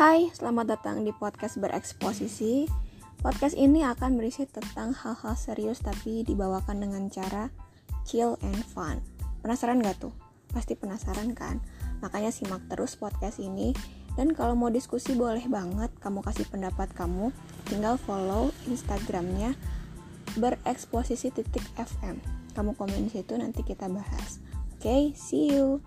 Hai, selamat datang di podcast bereksposisi. Podcast ini akan berisi tentang hal-hal serius tapi dibawakan dengan cara chill and fun. Penasaran gak tuh? Pasti penasaran kan? Makanya simak terus podcast ini dan kalau mau diskusi boleh banget kamu kasih pendapat kamu. Tinggal follow Instagramnya bereksposisi.fm. Kamu komen di situ nanti kita bahas. Oke, okay, see you.